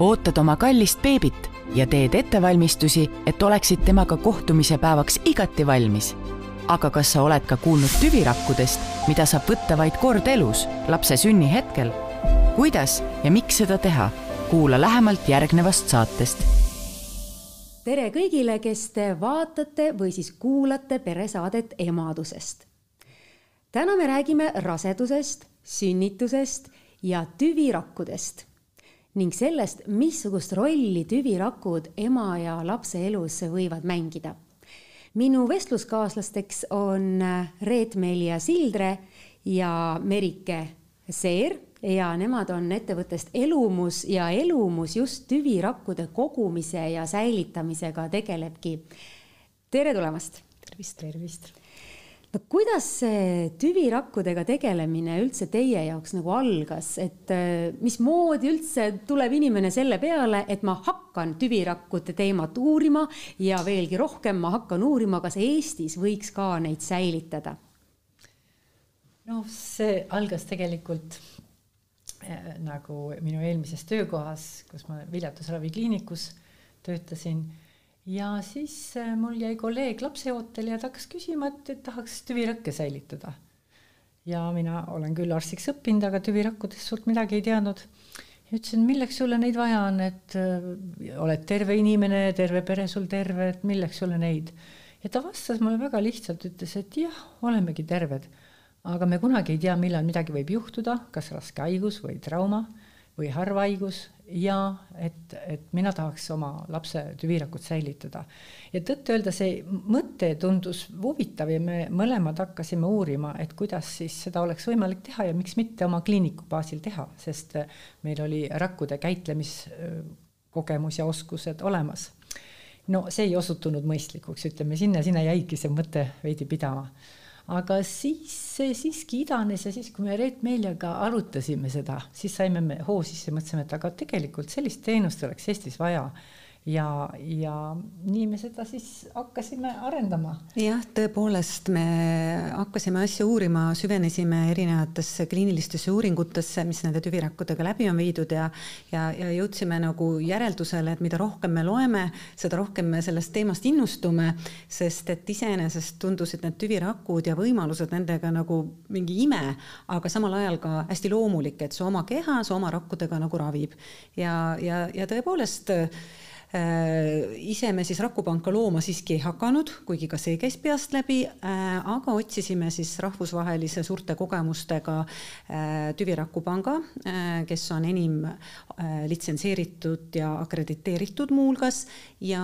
ootad oma kallist beebit ja teed ettevalmistusi, et oleksid temaga kohtumise päevaks igati valmis. aga kas sa oled ka kuulnud tüvirakkudest, mida saab võtta vaid kord elus, lapse sünnihetkel? kuidas ja miks seda teha? kuula lähemalt järgnevast saatest. tere kõigile, kes te vaatate või siis kuulate peresaadet emadusest. täna me räägime rasedusest, sünnitusest ja tüvirakkudest ning sellest, missugust rolli tüvirakud ema ja lapse elus võivad mängida. minu vestluskaaslasteks on Reet-Melia Sildre ja Merike Seer ja nemad on ettevõttest Elumus ja Elumus just tüvirakkude kogumise ja säilitamisega tegelebki. tere tulemast! tervist, tervist! No kuidas see tüvirakkudega tegelemine üldse teie jaoks nagu algas, et äh, mismoodi üldse tuleb inimene selle peale, et ma hakkan tüvirakkude teemat uurima ja veelgi rohkem ma hakkan uurima, kas Eestis võiks ka neid säilitada? noh, see algas tegelikult äh, nagu minu eelmises töökohas, kus ma viljatusravikliinikus töötasin ja siis äh, mul jäi kolleeg lapseootel ja ta hakkas küsima, et, et tahaks tüvirakke säilitada. ja mina olen küll arstiks õppinud, aga tüvirakkudest suurt midagi ei teadnud. ja ütlesin, milleks sulle neid vaja on, et äh, oled terve inimene, terve pere sul terve, et milleks sulle neid. ja ta vastas mulle väga lihtsalt, ütles, et jah, olemegi terved, aga me kunagi ei tea, millal midagi võib juhtuda, kas raske haigus või trauma või harvhaigus ja et, et mina tahaks oma lapse tüvirakut säilitada. ja tõtt-öelda see mõte tundus huvitav ja me mõlemad hakkasime uurima, et kuidas siis seda oleks võimalik teha ja miks mitte oma kliiniku baasil teha, sest meil oli rakkude käitlemiskogemus ja oskused olemas. no see ei osutunud mõistlikuks, ütleme sinna, sinna jäigi see mõte veidi pidama aga siis see siiski idanes ja siis, kui me Reet Meeljaga arutasime seda, siis saime me hoo sisse, mõtlesime, et aga tegelikult sellist teenust oleks Eestis vaja ja, ja nii me seda siis hakkasime arendama. jah, tõepoolest, me hakkasime asja uurima, süvenesime erinevatesse kliinilistesse uuringutesse, mis nende tüvirakkudega läbi on viidud ja ja, ja jõudsime nagu järeldusele, et mida rohkem me loeme, seda rohkem me sellest teemast innustume, sest et iseenesest tundusid need tüvirakud ja võimalused nendega nagu mingi ime, aga samal ajal ka hästi loomulik, et su oma keha su oma rakkudega nagu ravib. ja, ja, ja tõepoolest ise me siis Rakupanka looma siiski ei hakanud, kuigi ka see käis peast läbi, äh, aga otsisime siis rahvusvahelise suurte kogemustega äh, Tüvirakupanga, kes on enim litsenseeritud ja akrediteeritud muuhulgas ja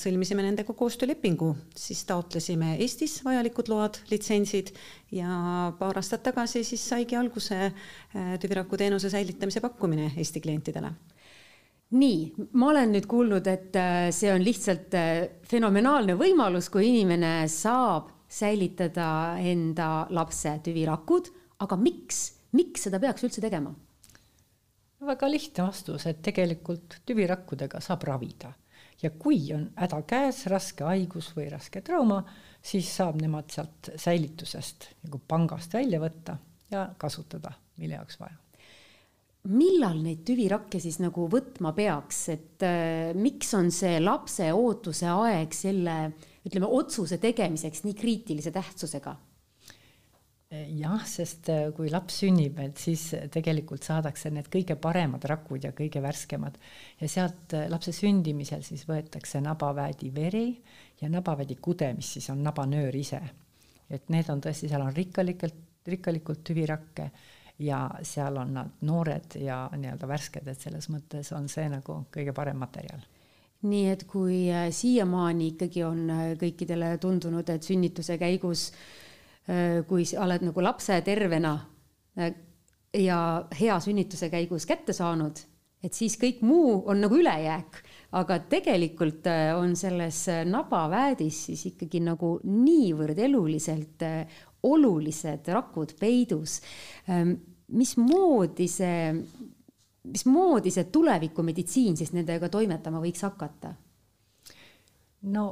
sõlmisime nendega koostöölepingu, siis taotlesime Eestis vajalikud load, litsentsid ja paar aastat tagasi siis saigi alguse Tüviraku teenuse säilitamise pakkumine Eesti klientidele nii, ma olen nüüd kuulnud, et äh, see on lihtsalt äh, fenomenaalne võimalus, kui inimene saab säilitada enda lapse tüvirakud, aga miks, miks seda peaks üldse tegema? väga lihtne vastus, et tegelikult tüvirakkudega saab ravida. Ja kui on häda käes, raske haigus või raske trauma, siis saab nemad sealt säilitusest nagu pangast välja võtta ja kasutada, mille jaoks vaja millal neid tüvirakke siis nagu võtma peaks, et äh, miks on see lapse ootuse aeg selle, ütleme, otsuse tegemiseks nii kriitilise tähtsusega? jah, sest äh, kui laps sünnib, et siis tegelikult saadakse need kõige paremad rakud ja kõige värskemad ja sealt äh, lapse sündimisel siis võetakse nabaväedi veri ja nabaväedi kude, mis siis on nabanöör ise. et need on tõesti, seal on rikkalikult, rikkalikult tüvirakke ja seal on nad noored ja nii-öelda värsked, et selles mõttes on see nagu kõige parem materjal nii et kui äh, siiamaani ikkagi on äh, kõikidele tundunud, et sünnituse käigus, äh, kui sa oled nagu lapse tervena ja hea sünnituse käigus kätte saanud, et siis kõik muu on nagu ülejääk, aga tegelikult on selles nabaväedis siis ikkagi nagu niivõrd eluliselt olulised rakud peidus. Mismoodi see, mismoodi see tulevikumeditsiin siis nendega toimetama võiks hakata? no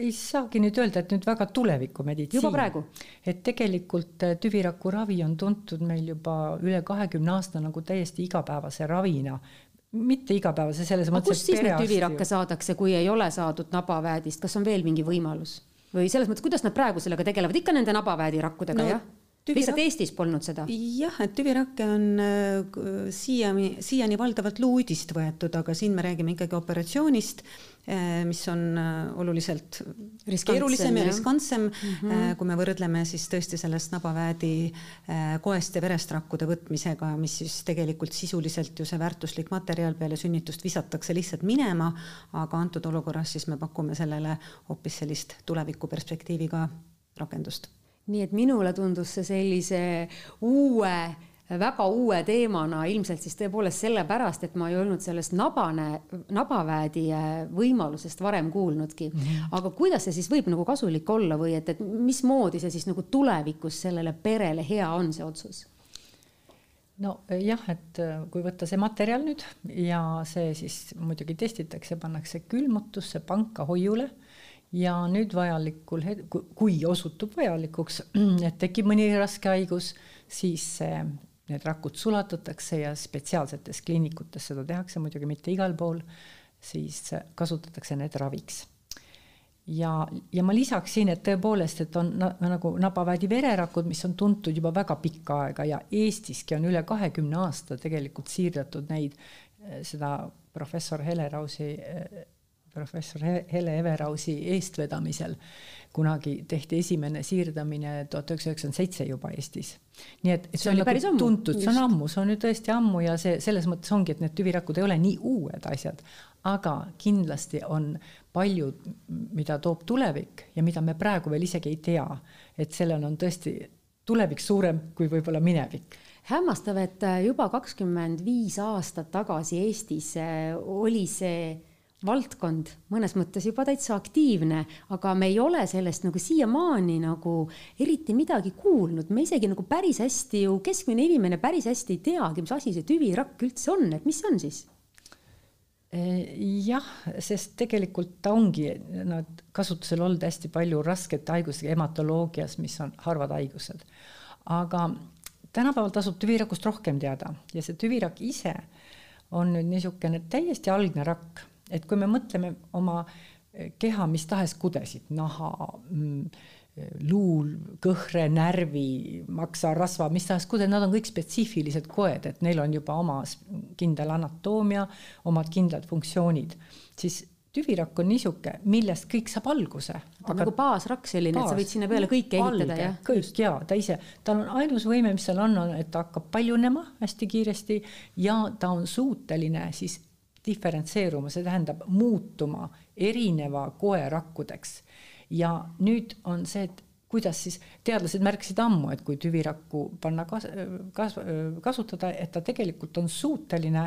ei saagi nüüd öelda, et nüüd väga tulevikumeditsiin. juba praegu? et tegelikult äh, tüvirakuravi on tuntud meil juba üle kahekümne aasta nagu täiesti igapäevase ravina mitte igapäevase, selles aga mõttes. kust siis neid tüvirakke saadakse, kui ei ole saadud nabaväedist, kas on veel mingi võimalus? või selles mõttes, kuidas nad praegu sellega tegelevad, ikka nende nabaväedirakkudega no,, jah? Lihtsalt Eestis polnud seda? jah, et tüvirakke on äh, siiani, siiani valdavalt luudist võetud, aga siin me räägime ikkagi operatsioonist, äh, mis on äh, oluliselt riskantsem, keerulisem ja riskantsem mm, -hmm. kui me võrdleme siis tõesti sellest nabaväädi koest ja verest rakkude võtmisega, mis siis tegelikult sisuliselt ju see väärtuslik materjal peale sünnitust visatakse lihtsalt minema, aga antud olukorras siis me pakume sellele hoopis sellist tulevikuperspektiiviga rakendust nii et minule tundus see sellise uue väga uue teemana ilmselt siis tõepoolest sellepärast, et ma ei olnud sellest nabane, nabaväedi võimalusest varem kuulnudki. -hmm. aga kuidas see siis võib nagu kasulik olla või et, et mismoodi see siis nagu tulevikus sellele perele hea on, see otsus? no jah, et äh, kui võtta see materjal nüüd ja see siis muidugi testitakse, pannakse külmutusse, panka, hoiule ja nüüd vajalikul hetkel, kui osutub vajalikuks, et tekib mõni raske haigus, siis need rakud sulatatakse ja spetsiaalsetes kliinikutes seda tehakse, muidugi mitte igal pool, siis kasutatakse need raviks. ja, ja ma lisaksin, et tõepoolest, et on na, nagu nabaväedi vererakud, mis on tuntud juba väga pikka aega ja Eestiski on üle kahekümne aasta tegelikult siirdatud neid, seda professor Hele Rausi professor Hele Everausi eestvedamisel. Kunagi tehti esimene siirdamine tuhat üheksasada üheksakümmend seitse juba Eestis. nii et, et see, see on nagu tuntud, see on ammu, see on ju tõesti ammu ja see selles mõttes ongi, et need tüvirakud ei ole nii uued asjad, aga kindlasti on palju, mida toob tulevik ja mida me praegu veel isegi ei tea, et sellel on tõesti tulevik suurem kui võib-olla minevik. Hämmastav, et juba kakskümmend viis aastat tagasi Eestis eh, oli see valdkond mõnes mõttes juba täitsa aktiivne, aga me ei ole sellest nagu siiamaani nagu eriti midagi kuulnud, me isegi nagu päris hästi ju, keskmine inimene päris hästi ei teagi, mis asi see tüvirakk üldse on, et mis see on siis? jah, sest tegelikult ta ongi nad kasutusel olnud hästi palju raskete haigustega hematoloogias, mis on harvad haigused. aga tänapäeval tasub tüvirakust rohkem teada ja see tüvirakk ise on nüüd niisugune täiesti algne rakk et kui me mõtleme oma eh, keha mis tahes kudesid, naha mm,, luul, kõhre, närvi, maksarasva, mis tahes kuded, nad on kõik spetsiifilised koed, et neil on juba oma kindel anatoomia, omad kindlad funktsioonid, siis tüvirakk on niisugune, millest kõik saab alguse. ta on nagu baasrakk selline baas., et sa võid sinna peale kõike ehitada, jah? kõik ja ta ise, tal on ainus võime, mis seal on, on, et ta hakkab paljunema hästi kiiresti ja ta on suuteline siis diferentseeruma, see tähendab muutuma erineva koe rakkudeks. ja nüüd on see, et kuidas siis, teadlased märkisid ammu, et kui tüvirakku panna kas-, kas-, kasutada, et ta tegelikult on suuteline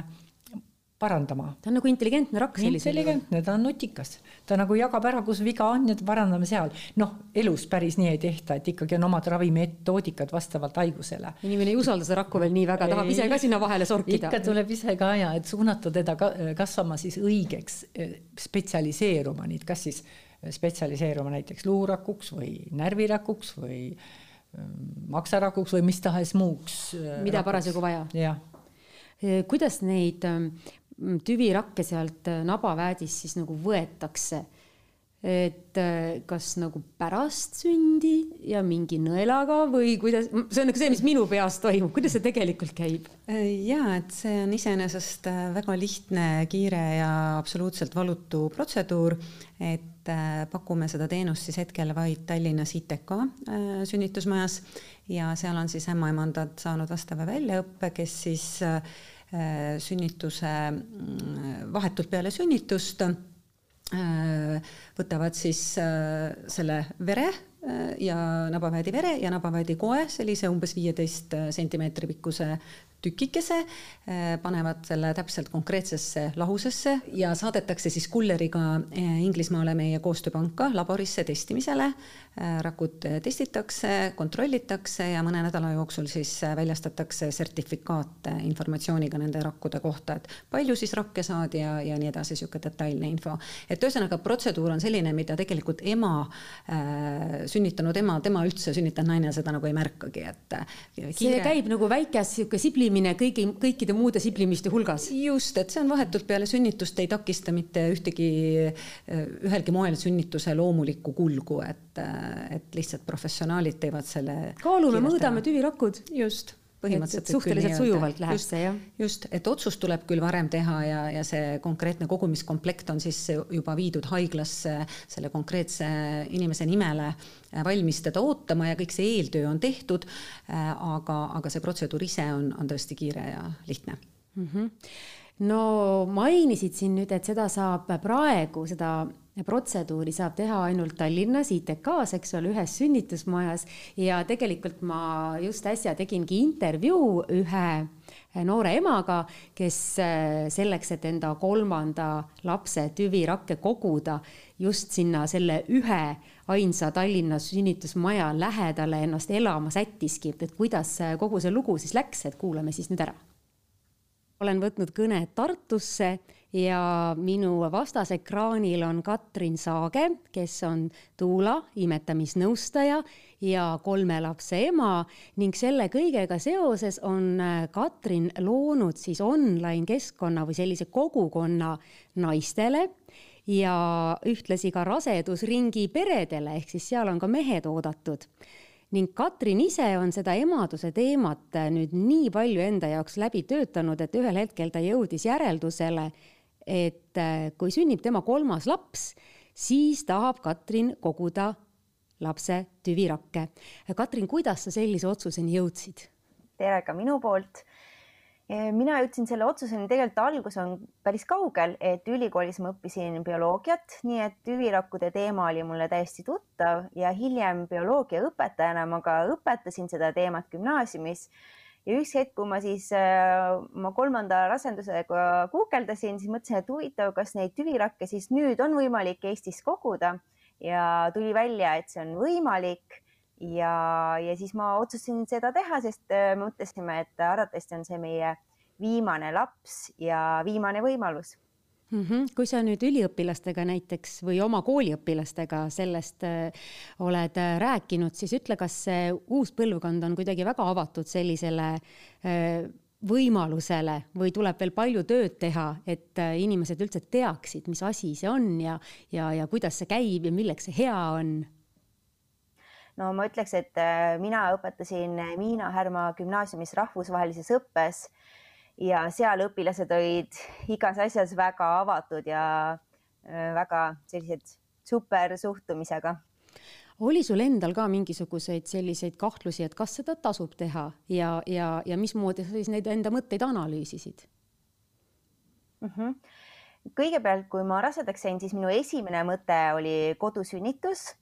parandama. ta on nagu intelligentne rakk sellisel juhul. intelligentne, ta on nutikas, ta nagu jagab ära, kus viga on ja parandame seal. noh, elus päris nii ei tehta, et ikkagi on omad ravimetoodikad vastavalt haigusele. inimene ei usalda seda rakku veel nii väga, tahab ise ka sinna vahele sorkida. ikka tuleb ise ka ja, et suunata teda ka, kasvama siis õigeks, spetsialiseeruma nüüd, kas siis spetsialiseeruma näiteks luurakuks või närvirakuks või ähm, maksarakuks või mis tahes muuks. mida parasjagu vaja. jah kuidas neid Mm, tüvirakke sealt äh, nabaväedist siis nagu võetakse. et äh, kas nagu pärast sündi ja mingi nõelaga või kuidas, see on nagu see, mis minu peas toimub, kuidas see tegelikult käib? Äh, ja et see on iseenesest väga lihtne, kiire ja absoluutselt valutu protseduur, et pakume seda teenust siis hetkel vaid Tallinnas ITK sünnitusmajas ja seal on siis ämmaemandad saanud vastava väljaõppe, kes siis sünnituse mm, vahetult peale sünnitust äh, võtavad siis äh, selle vere ja nabaväedi vere ja nabaväedi koe, sellise umbes viieteist sentimeetri pikkuse tükikese, eh, panevad selle täpselt konkreetsesse lahusesse ja saadetakse siis kulleriga eh, Inglismaale meie koostööpanka laborisse testimisele. Eh, rakud testitakse, kontrollitakse ja mõne nädala jooksul siis väljastatakse sertifikaat informatsiooniga nende rakkude kohta, et palju siis rakke saadi ja, ja nii edasi, niisugune detailne info. et ühesõnaga, protseduur on selline, mida tegelikult ema äh,, sünnitanud ema, tema üldse sünnitanud naine seda nagu ei märkagi, et see käib nagu väike sihuke sibli siblimine kõigi, kõikide muude siblimiste hulgas. just, et see on vahetult peale sünnitust, ei takista mitte ühtegi, ühelgi moel sünnituse loomulikku kulgu, et, et lihtsalt professionaalid teevad selle. kaalume, mõõdame tüvirakud. just põhimõtteliselt. suhteliselt sujuvalt läheb just, see jah. just, et otsus tuleb küll varem teha ja, ja see konkreetne kogumiskomplekt on siis juba viidud haiglasse selle konkreetse inimese nimele valmis teda ootama ja kõik see eeltöö on tehtud. aga, aga see protseduur ise on, on tõesti kiire ja lihtne mm. -hmm. no mainisid siin nüüd, et seda saab praegu, seda protseduuri saab teha ainult Tallinnas ITK-s, eks ole, ühes sünnitusmajas ja tegelikult ma just äsja tegingi intervjuu ühe noore emaga, kes äh, selleks, et enda kolmanda lapse tüvirakke koguda, just sinna selle ühe ainsa Tallinna sünnitusmaja lähedale ennast elama sättiski, et kuidas kogu see lugu siis läks, et kuulame siis nüüd ära. olen võtnud kõne Tartusse ja minu vastasekraanil on Katrin Saage, kes on Tuula imetamisnõustaja ja kolme lapse ema. Ning selle kõigega seoses on äh, Katrin loonud siis online keskkonna või sellise kogukonna naistele ja ühtlasi ka rasedusringi peredele, ehk siis seal on ka mehed oodatud. Ning Katrin ise on seda emaduse teemat äh, nüüd nii palju enda jaoks läbi töötanud, et ühel hetkel ta jõudis järeldusele, et äh, kui sünnib tema kolmas laps, siis tahab Katrin koguda lapse tüvirakke. Katrin, kuidas sa sellise otsuseni jõudsid? tere ka minu poolt. E, mina jõudsin selle otsuseni, tegelikult algus on päris kaugel, et ülikoolis ma õppisin bioloogiat, nii et tüvirakkude teema oli mulle täiesti tuttav ja hiljem bioloogiaõpetajana ma ka õpetasin seda teemat gümnaasiumis ja üks hetk, kui ma siis äh, oma kolmanda rasendusega guugeldasin, siis mõtlesin, et huvitav, kas neid tüvirakke siis nüüd on võimalik Eestis koguda. Ja tuli välja, et see on võimalik. Ja, ja siis ma otsustasin seda teha, sest äh, me mõtlesime, et arvatavasti on see meie viimane laps ja viimane võimalus mm. -hmm. kui sa nüüd üliõpilastega näiteks või oma kooliõpilastega sellest äh, oled äh, rääkinud, siis ütle, kas see uus põlvkond on kuidagi väga avatud sellisele äh, võimalusele või tuleb veel palju tööd teha, et inimesed üldse teaksid, mis asi see on ja, ja, ja kuidas see käib ja milleks see hea on? no ma ütleks, et mina õpetasin Miina Härma gümnaasiumis rahvusvahelises õppes ja seal õpilased olid igas asjas väga avatud ja äh, väga sellised super suhtumisega. oli sul endal ka mingisuguseid selliseid kahtlusi, et kas seda tasub teha ja, ja, ja mismoodi sa siis neid enda mõtteid analüüsisid mm? -hmm. kõigepealt, kui ma rasedaks sain, siis minu esimene mõte oli kodusünnitus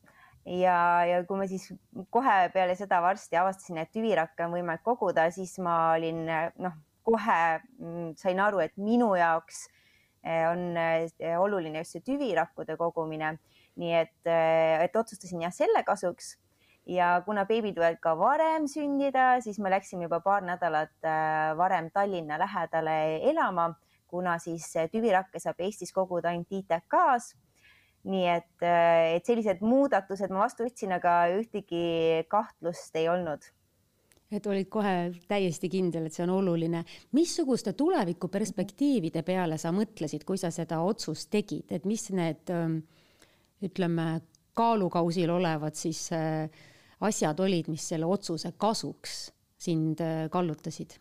ja, ja kui ma siis kohe peale seda varsti avastasin, et tüvirakke on võimalik koguda, siis ma olin noh kohe mm, sain aru, et minu jaoks eh, on eh, oluline just see tüvirakkude kogumine. nii et, eh, et otsustasin jah selle kasuks. Ja kuna beebid võivad ka varem sündida, siis me läksime juba paar nädalat varem Tallinna lähedale elama, kuna siis tüvirakke saab Eestis koguda ainult ITK-s nii et, et sellised muudatused ma vastu võtsin, aga ühtegi kahtlust ei olnud et olid kohe täiesti kindel, et see on oluline. missuguste tulevikuperspektiivide peale sa mõtlesid, kui sa seda otsust tegid, et mis need ähm, ütleme, kaalukausil olevad siis äh, asjad olid, mis selle otsuse kasuks sind äh, kallutasid?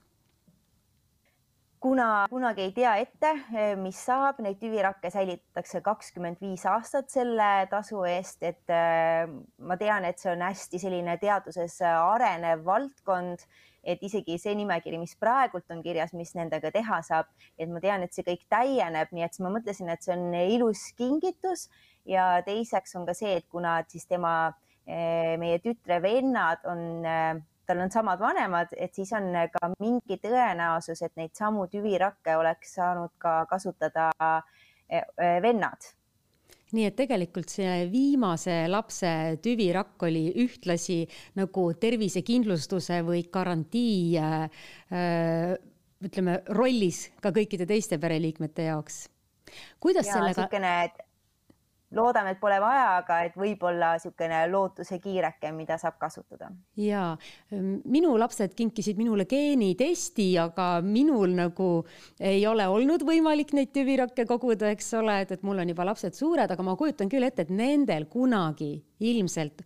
Kuna kunagi ei tea ette, eh, mis saab, neid tüvirakke säilitatakse kakskümmend viis aastat selle tasu eest, et eh, ma tean, et see on hästi selline teaduses arenev valdkond, et isegi see nimekiri, mis praegult on kirjas, mis nendega teha saab, et ma tean, et see kõik täieneb, nii et siis ma mõtlesin, et see on ilus kingitus. Ja teiseks on ka see, et kuna siis tema, eh, meie tütre vennad on tal on samad vanemad, et siis on ka mingi tõenäosus, et neid samu tüvirakke oleks saanud ka kasutada e, e, vennad nii et tegelikult see viimase lapse tüvirakk oli ühtlasi nagu tervisekindlustuse või garantii äh, ütleme rollis ka kõikide teiste pereliikmete jaoks. kuidas ja, sellega? Loodame, et pole vaja, aga et võib-olla niisugune lootusekiireke, mida saab kasutada. ja minu lapsed kinkisid minule geenitesti, aga minul nagu ei ole olnud võimalik neid tüvirakke koguda, eks ole, et, et mul on juba lapsed suured, aga ma kujutan küll ette, et nendel kunagi ilmselt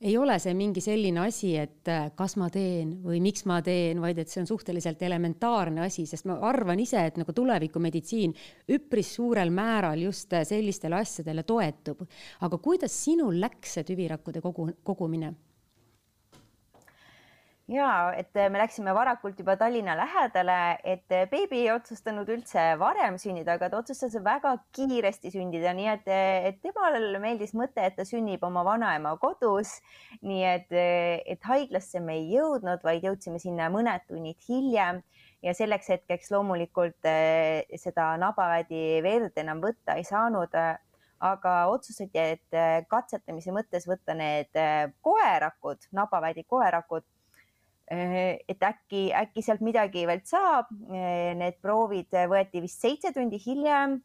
ei ole see mingi selline asi, et äh, kas ma teen või miks ma teen, vaid et see on suhteliselt elementaarne asi, sest ma arvan ise, et nagu tulevikumeditsiin üpris suurel määral just äh, sellistele asjadele toetub. aga kuidas sinul läks see tüvirakkude kogu, kogumine? Ja et äh, me läksime varakult juba Tallinna lähedale, et äh, beebi ei otsustanud üldse varem sünnida, aga ta otsustas väga kiiresti sündida, nii et, äh, et temale meeldis mõte, et ta sünnib oma vanaema kodus. nii et, et haiglasse me ei jõudnud, vaid jõudsime sinna mõned tunnid hiljem. Ja selleks hetkeks loomulikult seda nabavädi verd enam võtta ei saanud. Aga otsustati, et katsetamise mõttes võtta need koerakud, nabavädi koerakud et äkki, äkki sealt midagi veel saab. Eh, need proovid võeti vist seitse tundi hiljem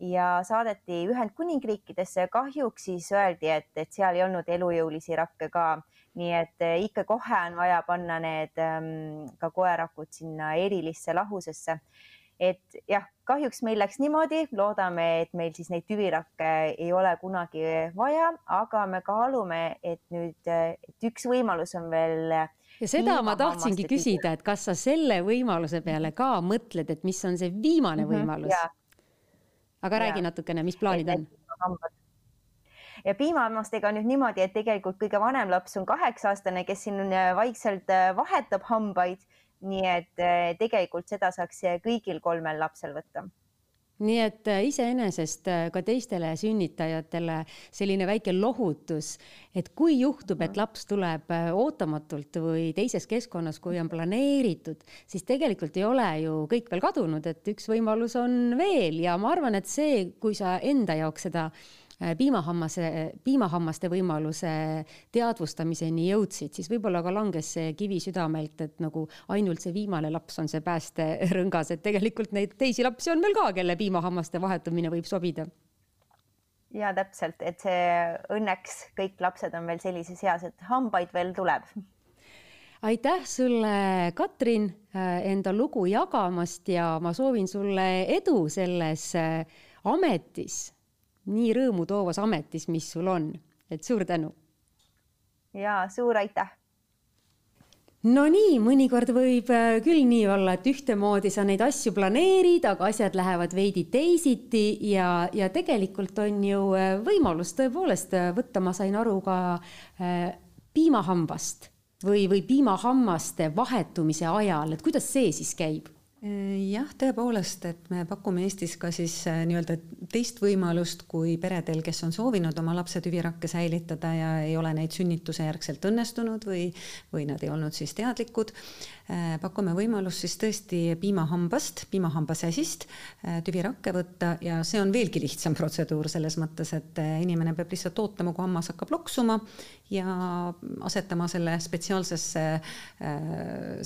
ja saadeti Ühendkuningriikidesse. kahjuks siis öeldi, et, et seal ei olnud elujõulisi rakke ka, nii et eh, ikka kohe on vaja panna need ähm, ka koerakud sinna erilisse lahusesse. Et jah, kahjuks meil läks niimoodi, loodame, et meil siis neid tüvirakke ei ole kunagi vaja, aga me kaalume, et nüüd, et üks võimalus on veel ja seda ma tahtsingi küsida, et kas sa selle võimaluse peale ka mõtled, et mis on see viimane mm -hmm, võimalus? aga räägi ja. natukene, mis plaanid on? ja piimahammastega on nüüd niimoodi, et tegelikult kõige vanem laps on kaheksa-aastane, kes siin äh, vaikselt äh, vahetab hambaid. Nii et äh, tegelikult seda saaks kõigil kolmel lapsel võtta. Nii et äh, iseenesest äh, ka teistele sünnitajatele selline väike lohutus, et kui juhtub, et laps tuleb ootamatult või teises keskkonnas, kui on planeeritud, siis tegelikult ei ole ju kõik veel kadunud, et üks võimalus on veel. Ja ma arvan, et see, kui sa enda jaoks seda piimahammase, piimahammaste võimaluse teadvustamiseni jõudsid, siis võib-olla ka langes see kivi südamelt, et nagu ainult see viimane laps on see päästerõngas, et tegelikult neid teisi lapsi on veel ka, kelle piimahammaste vahetumine võib sobida ja täpselt, et see õnneks kõik lapsed on veel sellises eas, et hambaid veel tuleb. aitäh sulle, Katrin, äh, enda lugu jagamast ja ma soovin sulle edu selles äh, ametis nii rõõmu toovas ametis, mis sul on, et suur tänu. ja suur aitäh. no nii, mõnikord võib äh, küll nii olla, et ühtemoodi sa neid asju planeerid, aga asjad lähevad veidi teisiti ja, ja tegelikult on ju äh, võimalus tõepoolest äh, võtta, ma sain aru ka piimahambast või, või piimahammaste vahetumise ajal, et kuidas see siis käib? Jah, tõepoolest, et me pakume Eestis ka siis äh, nii-öelda teist võimalust kui peredel, kes on soovinud oma lapse tüvirakke säilitada ja ei ole neid sünnituse järgselt õnnestunud või, või nad ei olnud siis teadlikud. Äh, pakume võimalust siis tõesti piimahambast, piimahambasäsist äh, tüvirakke võtta ja see on veelgi lihtsam protseduur selles mõttes, et inimene peab lihtsalt ootama, kui hammas hakkab loksuma ja asetama selle spetsiaalsesse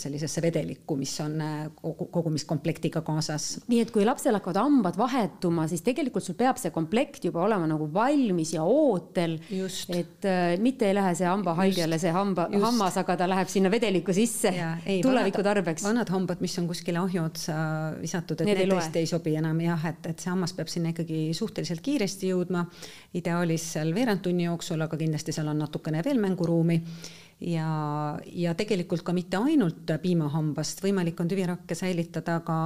sellisesse vedelikku, mis on kogu, kogu kogumiskomplektiga kaasas. nii et kui lapsel hakkavad hambad vahetuma, siis tegelikult sul peab see komplekt juba olema nagu valmis ja ootel. et äh, mitte ei lähe see hambahaigele see hamba, hammas, aga ta läheb sinna vedeliku sisse ja, ei, tuleviku tarbeks. vanad hambad, mis on kuskile ahju otsa visatud, et need, need tõesti ei sobi enam jah, et, et see hammas peab sinna ikkagi suhteliselt kiiresti jõudma. ideaalis seal veerand tunni jooksul, aga kindlasti seal on natukene veel mänguruumi ja, ja tegelikult ka mitte ainult piimahambast, võimalik on tüvirakke säilitada ka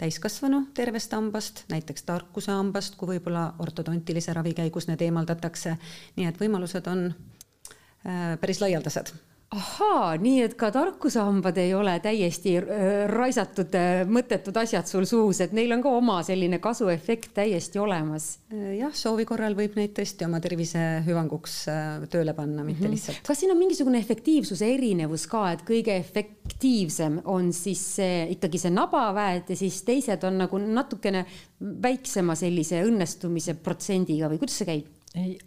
täiskasvanu tervest hambast, näiteks tarkuse hambast, kui võib-olla ortodontilise ravi käigus need eemaldatakse. nii et võimalused on äh, päris laialdased ahaa, nii et ka tarkusehambad ei ole täiesti äh, raisatud äh, mõttetud asjad sul suus, et neil on ka oma selline kasuefekt täiesti olemas. Äh, jah, soovi korral võib neid tõesti oma tervise hüvanguks tööle panna, mitte mm -hmm. lihtsalt. kas siin on mingisugune efektiivsuse erinevus ka, et kõige efektiivsem on siis see ikkagi see nabaväed ja siis teised on nagu natukene väiksema sellise õnnestumise protsendiga või kuidas see käib? ei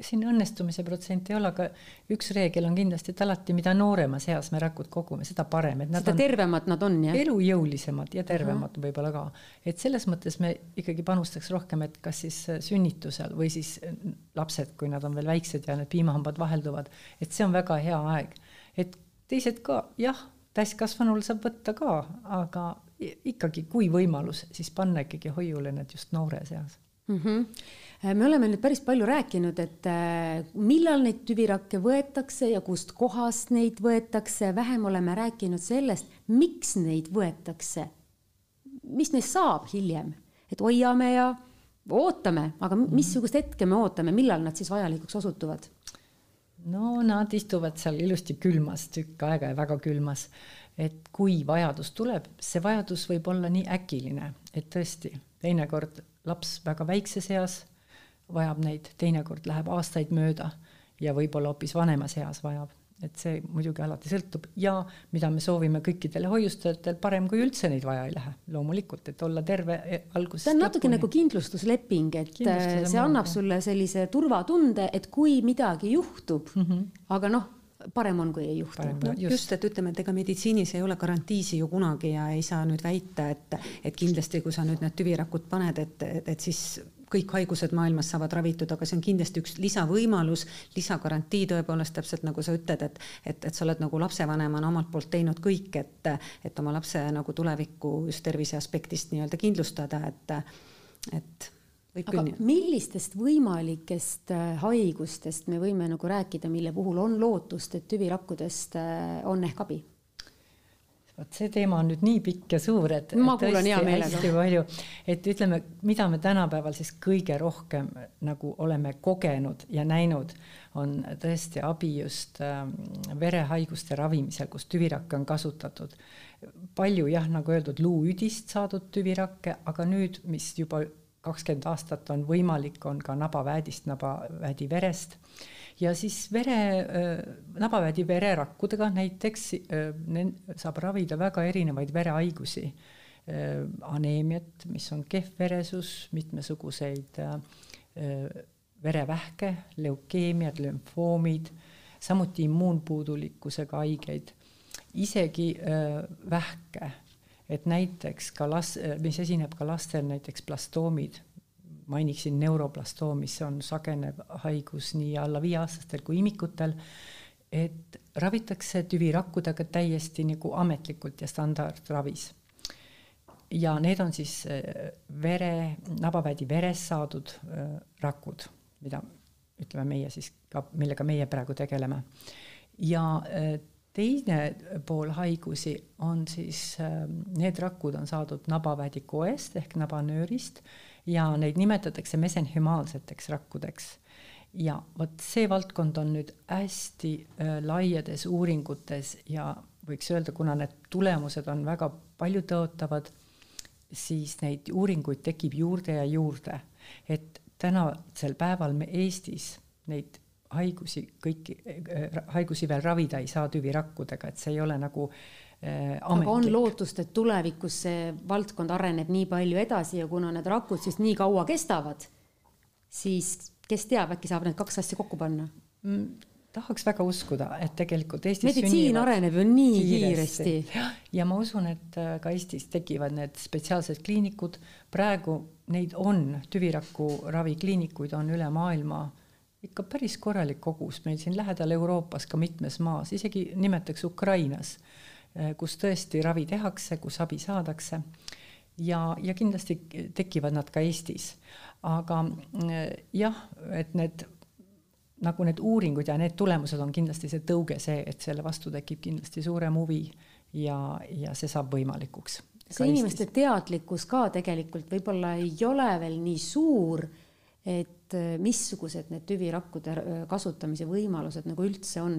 siin õnnestumise protsenti ei ole, aga üks reegel on kindlasti, et alati, mida nooremas eas me rakud kogume, seda parem, et nad seda on tervemad nad on, jah? elujõulisemad ja tervemad võib-olla ka. et selles mõttes me ikkagi panustaks rohkem, et kas siis sünnitusel või siis lapsed, kui nad on veel väiksed ja need piimahambad vahelduvad, et see on väga hea aeg. et teised ka, jah, täiskasvanul saab võtta ka, aga ikkagi, kui võimalus, siis panna ikkagi hoiule need just noores eas mm. -hmm. me oleme nüüd päris palju rääkinud, et äh, millal neid tüvirakke võetakse ja kust kohast neid võetakse, vähem oleme rääkinud sellest, miks neid võetakse. mis neist saab hiljem, et hoiame ja ootame, aga missugust hetke me ootame, millal nad siis vajalikuks osutuvad? no nad istuvad seal ilusti külmas tükk aega ja väga külmas et kui vajadus tuleb, see vajadus võib olla nii äkiline, et tõesti, teinekord laps väga väikses eas vajab neid, teinekord läheb aastaid mööda ja võib-olla hoopis vanemas eas vajab. et see muidugi alati sõltub ja mida me soovime kõikidele hoiustajatel, parem kui üldse neid vaja ei lähe, loomulikult, et olla terve e, algusest see on natuke lõpuni. nagu kindlustusleping, et see annab sulle sellise turvatunde, et kui midagi juhtub mm, -hmm. aga noh parem on, kui ei juhtu. No, just. just, et ütleme, et ega meditsiinis ei ole garantiisi ju kunagi ja ei saa nüüd väita, et, et kindlasti, kui sa nüüd need tüvirakud paned, et, et, et siis kõik haigused maailmas saavad ravitud, aga see on kindlasti üks lisavõimalus, lisagarantii tõepoolest täpselt nagu sa ütled, et, et, et sa oled nagu lapsevanemana omalt poolt teinud kõik, et, et oma lapse nagu tulevikku just tervise aspektist nii-öelda kindlustada, et, et aga küll. millistest võimalikest äh, haigustest me võime nagu rääkida, mille puhul on lootust, et tüvirakkudest äh, on ehk abi? vot see teema on nüüd nii pikk ja suur, et ma kuulan hea meelega. et ütleme, mida me tänapäeval siis kõige rohkem nagu oleme kogenud ja näinud, on tõesti abi just äh, verehaiguste ravimisel, kus tüvirakke on kasutatud. palju jah, nagu öeldud, luuüdist saadud tüvirakke, aga nüüd, mis juba kakskümmend aastat on võimalik, on ka nabaväedist, nabaväedi verest ja siis vere, nabaväedi vererakkudega näiteks saab ravida väga erinevaid verehaigusi. aneemiat, mis on kehv veresus, mitmesuguseid verevähke, leukeemiad, lümfoomid, samuti immuunpuudulikkusega haigeid, isegi vähke et näiteks ka las-, mis esineb ka lastel, näiteks plastoomid, mainiksin neuroplastoomi, mis on sagenev haigus nii alla viieaastastel kui imikutel, et ravitakse tüvirakkudega täiesti nagu ametlikult ja standardravis. ja need on siis äh, vere, nabaväedi verest saadud äh, rakud, mida ütleme meie siis ka, millega meie praegu tegeleme. ja äh, teine pool haigusi on siis, ähm, need rakud on saadud nabavädikoest ehk nabanöörist ja neid nimetatakse mesenhümaalseteks rakkudeks. ja vot see valdkond on nüüd hästi äh, laiades uuringutes ja võiks öelda, kuna need tulemused on väga paljutõotavad, siis neid uuringuid tekib juurde ja juurde, et tänasel päeval me Eestis neid haigusi, kõiki äh, haigusi veel ravida ei saa tüvirakkudega, et see ei ole nagu äh, ametlik. aga on lootust, et tulevikus see valdkond areneb nii palju edasi ja kuna need rakud siis nii kaua kestavad, siis kes teab, äkki saab need kaks asja kokku panna mm,? tahaks väga uskuda, et tegelikult Eestis meditsiin areneb ju nii kiiresti, kiiresti.. ja ma usun, et äh, ka Eestis tekivad need spetsiaalsed kliinikud, praegu neid on, tüviraku ravikliinikuid on üle maailma ikka päris korralik kogus meil siin lähedal Euroopas ka mitmes maas, isegi nimetaks Ukrainas, eh, kus tõesti ravi tehakse, kus abi saadakse. ja, ja kindlasti tekivad nad ka Eestis. aga eh, jah, et need nagu need uuringud ja need tulemused on kindlasti see tõuge, see, et selle vastu tekib kindlasti suurem huvi ja, ja see saab võimalikuks. see inimeste teadlikkus ka tegelikult võib-olla ei ole veel nii suur, et äh, missugused need tüvirakkude äh, kasutamise võimalused nagu üldse on.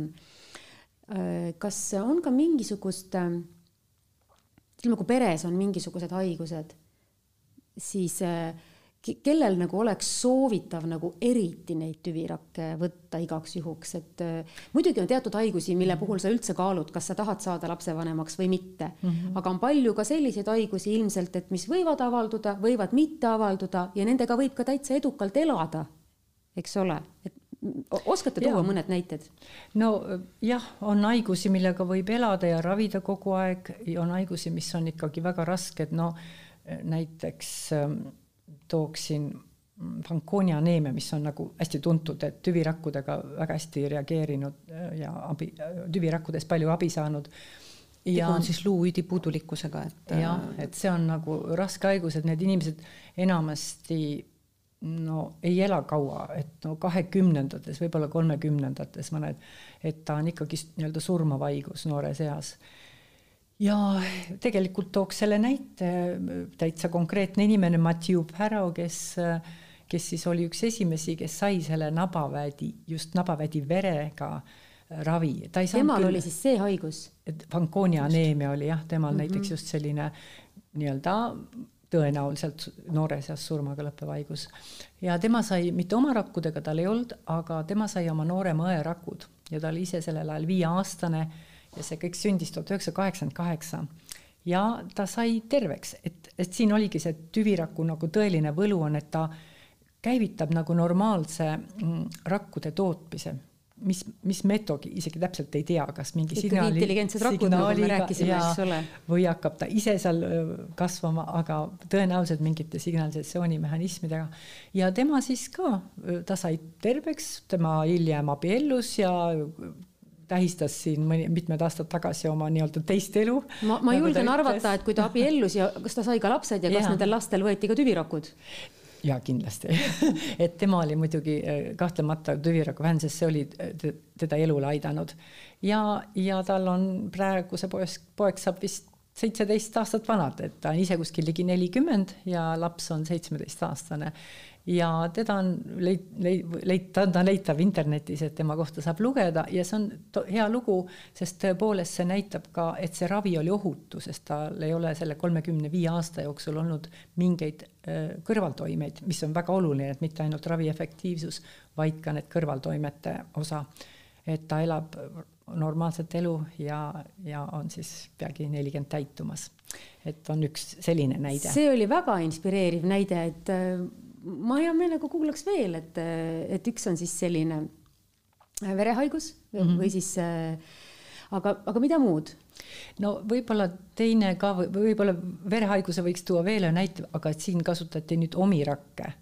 Äh, kas on ka mingisugust, ütleme, kui peres on mingisugused haigused, siis kellel nagu oleks soovitav nagu eriti neid tüvirakke võtta igaks juhuks, et äh, muidugi on teatud haigusi, mille puhul sa üldse kaalud, kas sa tahad saada lapsevanemaks või mitte mm. -hmm. aga on palju ka selliseid haigusi ilmselt, et mis võivad avalduda, võivad mitte avalduda ja nendega võib ka täitsa edukalt elada. eks ole, et oskate tuua ja. mõned näited? no jah, on haigusi, millega võib elada ja ravida kogu aeg, on haigusi, mis on ikkagi väga rasked, no näiteks ähm, tooksin Fanconi aneemia, mis on nagu hästi tuntud, et tüvirakkudega väga hästi reageerinud äh, ja abi, tüvirakkudes palju abi saanud. ja tegu on siis luuüdi puudulikkusega, et. jah, et see on nagu raske haigus, et need inimesed enamasti no ei ela kaua, et no kahekümnendates, võib-olla kolmekümnendates mõned, et ta on ikkagi nii-öelda surmav haigus noores eas. Ja tegelikult tooks selle näite täitsa konkreetne inimene, Mathieu Pärro, kes kes siis oli üks esimesi, kes sai selle nabaväedi, just nabavädi verega ravi. temal küll, oli siis see haigus? Fanconi aneemia oli jah, temal mm -hmm. näiteks just selline nii-öelda tõenäoliselt noores eas surmaga lõppev haigus. ja tema sai, mitte oma rakkudega tal ei olnud, aga tema sai oma noorema õe rakud ja ta oli ise sellel ajal viieaastane ja see kõik sündis tuhat üheksasada kaheksakümmend kaheksa ja ta sai terveks, et, et siin oligi see tüviraku nagu tõeline võlu on, et ta käivitab nagu normaalse mm, rakkude tootmise, mis, mis meetogi isegi täpselt ei tea, kas mingi signaali, intelligentsed rakud, nagu me rääkisime, eks ole. või hakkab ta ise seal kasvama, aga tõenäoliselt mingite signalisatsioonimehhanismidega. ja tema siis ka, ta sai terveks, tema hiljem abiellus ja tähistas siin mõni, mitmed aastad tagasi oma nii-öelda teist elu. ma, ma nagu julgen arvata, et kui ta abiellus ja kas ta sai ka lapsed ja kas ja. nendel lastel võeti ka tüvirakud? jaa, kindlasti et tema oli muidugi äh, kahtlemata tüviraku fänn, sest see oli teda elule aidanud. ja, ja tal on praegu see poeg, poeg saab vist seitseteist aastat vanad, et ta on ise kuskil ligi nelikümmend ja laps on seitsmeteistaastane ja teda on leit-, leit-, leit-, ta on leitav internetis, et tema kohta saab lugeda ja see on hea lugu, sest tõepoolest see näitab ka, et see ravi oli ohutu, sest tal ei ole selle kolmekümne viie aasta jooksul olnud mingeid kõrvaltoimeid, mis on väga oluline, et mitte ainult ravi efektiivsus, vaid ka need kõrvaltoimete osa. et ta elab normaalset elu ja, ja on siis peagi nelikümmend täitumas. et on üks selline näide. see oli väga inspireeriv näide, et ma hea meelega kuulaks veel, et, et üks on siis selline verehaigus mm -hmm. või siis aga, aga mida muud? no võib-olla teine ka või võib-olla verehaiguse võiks tuua veel ühe näite, aga et siin kasutati nüüd omirakke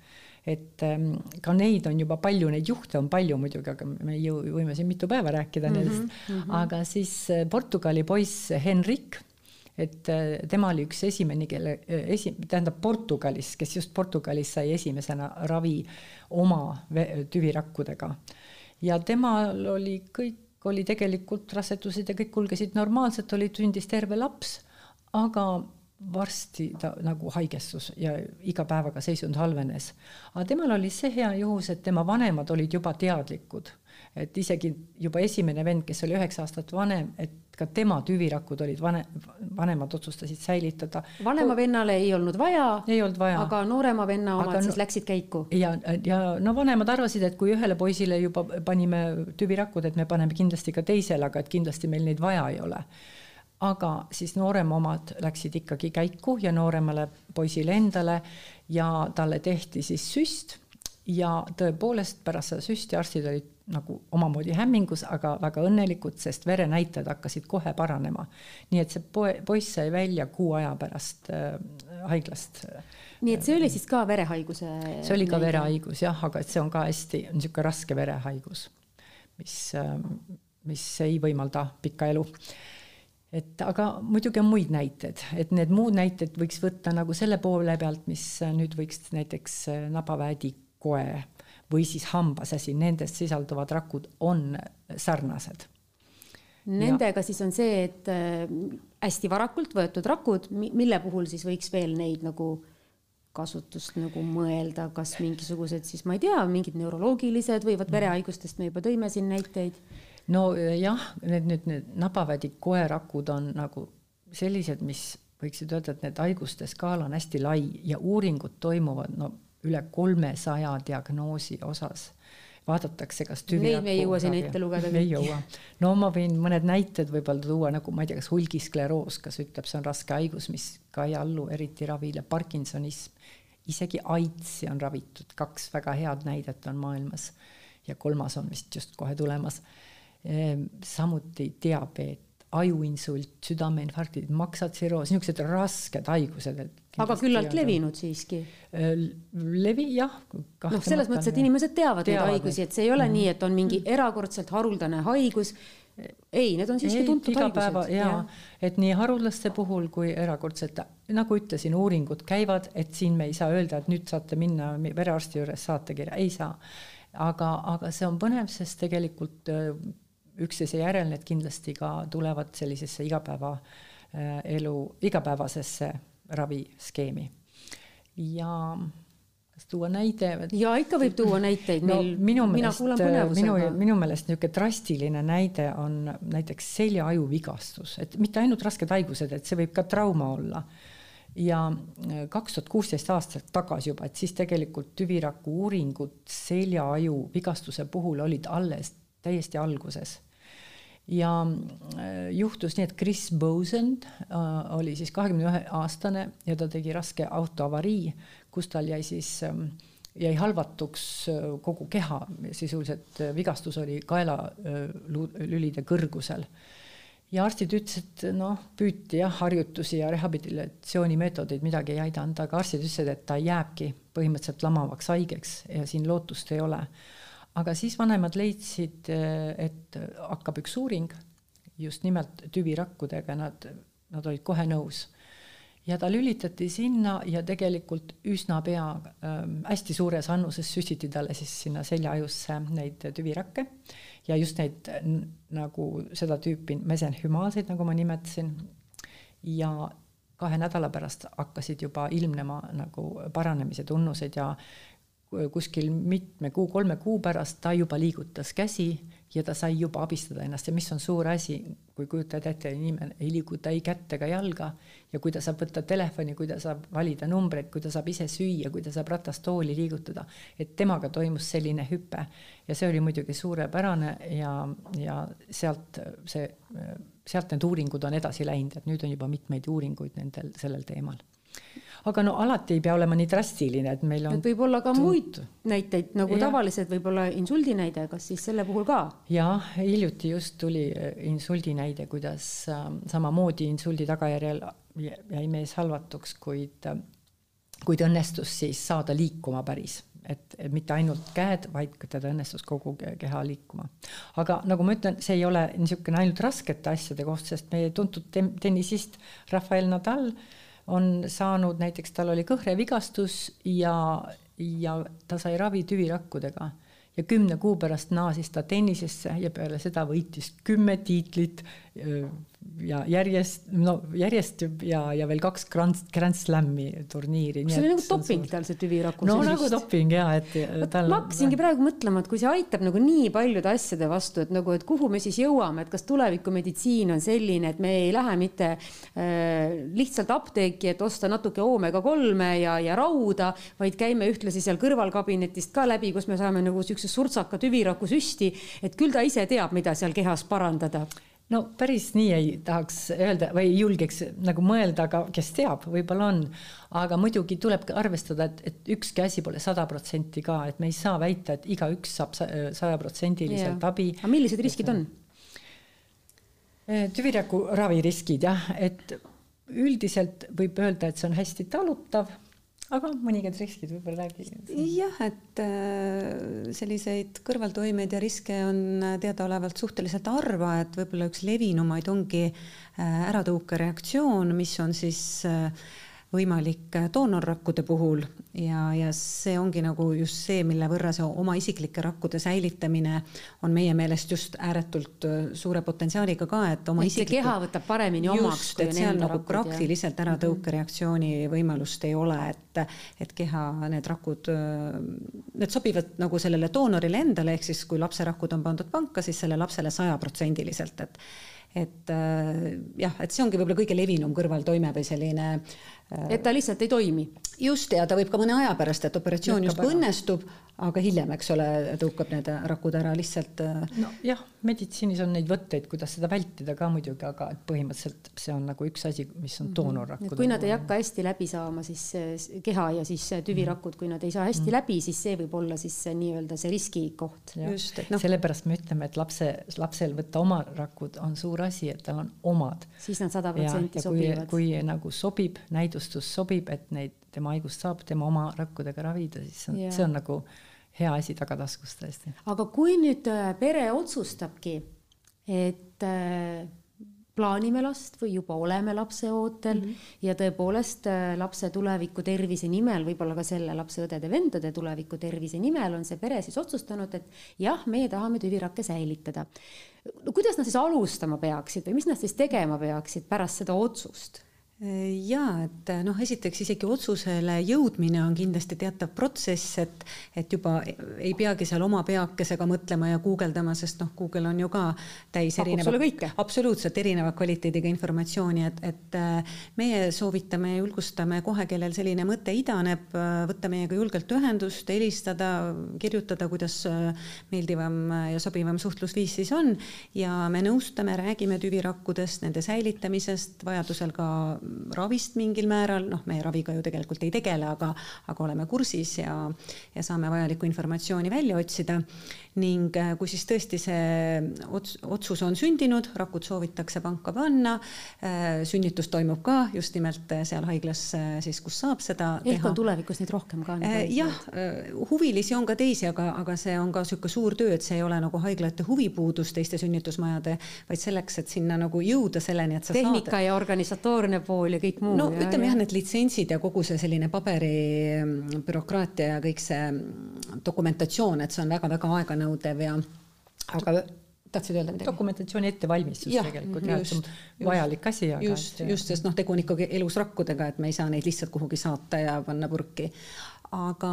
et ähm, ka neid on juba palju, neid juhte on palju muidugi, aga me ei jõu, võime siin mitu päeva rääkida mm -hmm, nendest mm, -hmm. aga siis äh, Portugali poiss Henrik et äh, tema oli üks esimene, kelle äh, esi-, tähendab Portugalis, kes just Portugalis sai esimesena ravi oma tüvirakkudega. ja temal oli kõik, oli tegelikult rasedused ja kõik kulgesid normaalselt, oli, sündis terve laps, aga varsti ta nagu haigestus ja iga päevaga seisund halvenes. aga temal oli see hea juhus, et tema vanemad olid juba teadlikud et isegi juba esimene vend, kes oli üheksa aastat vanem, et ka tema tüvirakud olid vane, vanemad otsustasid säilitada. vanema vennale ei olnud vaja. ei olnud vaja. aga noorema venna omad aga, siis läksid käiku. ja, ja no vanemad arvasid, et kui ühele poisile juba panime tüvirakud, et me paneme kindlasti ka teisele, aga et kindlasti meil neid vaja ei ole aga siis noorema omad läksid ikkagi käiku ja nooremale poisile endale ja talle tehti siis süst ja tõepoolest pärast seda süsti arstid olid nagu omamoodi hämmingus, aga väga õnnelikud, sest verenäitajad hakkasid kohe paranema. nii et see poe, poiss sai välja kuu aja pärast äh, haiglast. nii et see oli siis ka verehaiguse? see oli ka näide. verehaigus jah, aga et see on ka hästi niisugune raske verehaigus, mis äh,, mis ei võimalda pikka elu et aga muidugi on muid näiteid, et need muud näited võiks võtta nagu selle poole pealt, mis nüüd võiks näiteks äh, nabaväedi koe või siis hambasesi, nendes sisalduvad rakud on sarnased. Nendega ja. siis on see, et äh, hästi varakult võetud rakud, mille puhul siis võiks veel neid nagu kasutust nagu mõelda, kas mingisugused siis ma ei tea, mingid neuroloogilised võivad mm. verehaigustest me juba tõime siin näiteid. no jah, need nüüd need nabavädi koerakud on nagu sellised, mis võiksid öelda, et need haiguste skaala on hästi lai ja uuringud toimuvad no üle kolmesaja diagnoosi osas vaadatakse, kas Neid me ei jõua siin ette lugeda. ei jõua. no ma võin mõned näited võib-olla tuua, nagu ma ei tea, kas hulgiskleroos, kas ütleb, see on raske haigus, mis ka ei allu eriti ravile, Parkinsonism, isegi AIDSi on ravitud, kaks väga head näidet on maailmas. ja kolmas on vist just kohe tulemas. Ehm, samuti diabeet, ajuinsult, südameinfarktid, maksatsiroos, niisugused rasked haigused, et aga küllalt levinud siiski? levi jah. noh, selles mõttes, et inimesed teavad, teavad neid haigusi, et see ei ole mm. nii, et on mingi mm. erakordselt haruldane haigus. ei, need on siiski tuntud haigused. jaa ja., et nii haruldaste puhul kui erakordselt, nagu ütlesin, uuringud käivad, et siin me ei saa öelda, et nüüd saate minna perearsti juures saatekirja, ei saa. aga, aga see on põnev, sest tegelikult üksteise järel need kindlasti ka tulevad sellisesse igapäevaelu, igapäevasesse raviskeemi. Ja kas tuua näide? ja ikka võib tuua näiteid no, meil, minu meelest, minu, minu meelest niisugune drastiline näide on näiteks selja-aju vigastus, et mitte ainult rasked haigused, et see võib ka trauma olla. ja kaks tuhat kuusteist aastat tagasi juba, et siis tegelikult tüviraku uuringud selja-aju vigastuse puhul olid alles täiesti alguses ja äh, juhtus nii, et Chris Bosend äh, oli siis kahekümne ühe aastane ja ta tegi raske autoavarii, kus tal jäi siis ähm, jäi halvatuks äh, kogu keha, sisuliselt vigastus oli kaelalülide kõrgusel. ja arstid ütlesid, et noh, püüti jah, harjutusi ja rehabilitatsioonimeetodeid, midagi ei aidanud, aga arstid ütlesid, et ta jääbki põhimõtteliselt lamavaks haigeks ja siin lootust ei ole aga siis vanemad leidsid, et hakkab üks uuring just nimelt tüvirakkudega, nad, nad olid kohe nõus. ja ta lülitati sinna ja tegelikult üsna pea äh,, hästi suures annuses süstiti talle siis sinna seljaajusse neid tüvirakke. Ja just neid nagu seda tüüpi mesenhümaalseid, nagu ma nimetasin, ja kahe nädala pärast hakkasid juba ilmnema nagu paranemise tunnused ja kuskil mitme kuu, kolme kuu pärast ta juba liigutas käsi ja ta sai juba abistada ennast. Ja mis on suur asi, kui kujutad ette, inimene ei liiguta ei kätt ega jalga ja kui ta saab võtta telefoni, kui ta saab valida numbreid, kui ta saab ise süüa, kui ta saab ratastooli liigutada, et temaga toimus selline hüpe. Ja see oli muidugi suurepärane ja, ja sealt see, sealt need uuringud on edasi läinud, et nüüd on juba mitmeid uuringuid nendel, sellel teemal aga no alati ei pea olema nii drastiline, et meil on. võib olla ka muid näiteid nagu ja. tavaliselt võib-olla insuldi näide, kas siis selle puhul ka? jah, hiljuti just tuli äh, insuldi näide, kuidas äh, samamoodi insuldi tagajärjel jäi mees halvatuks, kuid äh,, kuid õnnestus siis saada liikuma päris et, et mitte ainult käed, vaid teda õnnestus kogu keha liikuma. aga nagu ma ütlen, see ei ole niisugune ainult raskete asjade koht, sest meie tuntud tennisist Rafael Nadal äh, on saanud näiteks, tal oli kõhrevigastus ja, ja ta sai ravi tüvirakkudega. Ja kümne kuu pärast naasis ta tennisesse ja peale seda võitis kümme tiitlit ja järjest, no järjest ja, ja veel kaks Grand, Grand Slami turniiri. see oli nagu doping tal see tüviraku. no nagu doping ja, et tal. ma hakkasingi praegu mõtlema, et kui see aitab nagu nii paljude asjade vastu, et nagu, et kuhu me siis jõuame, et kas tulevikumeditsiin on selline, et me ei lähe mitte äh, lihtsalt apteeki, et osta natuke oomega kolme ja, ja rauda, vaid käime ühtlasi seal kõrvalkabinetist ka läbi, kus me saame nagu siukse surtsaka tüviraku süsti, et küll ta ise teab, mida seal kehas parandada no päris nii ei tahaks öelda või ei julgeks nagu mõelda, aga kes teab, võib-olla on. aga muidugi tuleb arvestada, et, et ükski asi pole sada protsenti ka, et me ei saa väita, et igaüks saab sajaprotsendiliselt abi. aga millised riskid on? tüviraku raviriskid jah, et üldiselt võib öelda, et see on hästi talutav aga mõningad riskid võib-olla räägi. jah, et äh, selliseid kõrvaltoimeid ja riske on teadaolevalt suhteliselt harva, et võib-olla üks levinumaid ongi äh, äratõukereaktsioon, mis on siis äh, võimalik doonorrakkude puhul ja, ja see ongi nagu just see, mille võrra see oma isiklike rakkude säilitamine on meie meelest just ääretult äh, suure potentsiaaliga ka, et oma isikliku keha võtab paremini omaks. et seal nagu praktiliselt ära mhm. tõukereaktsiooni võimalust ei ole, et, et keha, need rakud, äh, need sobivad nagu sellele doonorile endale, ehk siis kui lapse rakud on pandud panka, siis selle lapsele sajaprotsendiliselt, et et jah, et see ongi võib-olla kõige levinum kõrvaltoime või selline et ta lihtsalt ei toimi. just, ja ta võib ka mõne aja pärast, et operatsioon justkui õnnestub, aga hiljem, eks ole, tõukab need rakud ära lihtsalt. Äh, nojah, meditsiinis on neid võtteid, kuidas seda vältida ka muidugi, aga et põhimõtteliselt see on nagu üks asi, mis on mhm. doonorrakkud. kui nad ei hakka hästi läbi saama, siis keha ja siis tüvirakud, kui nad ei saa hästi mm. läbi, siis see võib olla siis nii-öelda see riskikoht. just, et noh, sellepärast me ütleme, et lapse, lapsel võtta oma rakud on suur asi, et tal on omad. siis nad sada protsenti sobivad. kui nagu sobib, näidustus sobib, et neid tema haigust saab tema oma rakkudega ravida, siis on, see on nagu hea asi tagataskus tõesti. aga kui nüüd äh, pere otsustabki, et äh, plaanime last või juba oleme lapse ootel mm -hmm. ja tõepoolest äh, lapse tuleviku tervise nimel, võib-olla ka selle lapse õdede-vendade tuleviku tervise nimel on see pere siis otsustanud, et jah, meie tahame tüvirakke säilitada. no kuidas nad siis alustama peaksid või mis nad siis tegema peaksid pärast seda otsust? Jaa, et noh, esiteks isegi otsusele jõudmine on kindlasti teatav protsess, et, et juba ei peagi seal oma peakesega mõtlema ja guugeldama, sest noh, Google on ju ka täis erinevat, absoluutselt erineva kvaliteediga informatsiooni, et, et äh, meie soovitame ja julgustame kohe, kellel selline mõte idaneb, äh, võtta meiega julgelt ühendust, helistada, kirjutada, kuidas äh, meeldivam ja sobivam suhtlusviis siis on. Ja me nõustame, räägime tüvirakkudest, nende säilitamisest, vajadusel ka ravist mingil määral, noh, me raviga ju tegelikult ei tegele, aga, aga oleme kursis ja, ja saame vajalikku informatsiooni välja otsida ning äh, kui siis tõesti see ots-, otsus on sündinud, rakud soovitakse panka panna, äh, sünnitus toimub ka just nimelt äh, seal haiglas siis, kus saab seda ehk teha. on tulevikus neid rohkem ka? jah, huvilisi on ka teisi, aga, aga see on ka niisugune suur töö, et see ei ole nagu haiglate huvipuudus teiste sünnitusmajade, vaid selleks, et sinna nagu jõuda selleni, et sa tehnika saad... ja organisatoorne pool ja kõik muu. no ja, ütleme jah ja,, need litsentsid ja kogu see selline paberi mm, bürokraatia ja kõik see mm, dokumentatsioon, et see on väga-väga aeganõudev nõudev ja aga tahtsid öelda midagi? dokumentatsiooni ettevalmistus ja, tegelikult jah, et see on vajalik asi. just, just, sest noh, tegu on ikkagi elus rakkudega, et me ei saa neid lihtsalt kuhugi saata ja panna purki. aga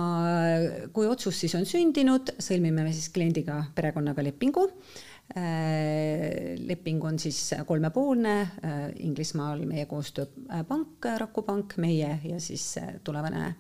kui otsus siis on sündinud, sõlmime me siis kliendiga, perekonnaga lepingu Äh, leping on siis kolmepoolne, äh, Inglismaal meie koostööpank, Rakupank, meie ja siis äh, tulevane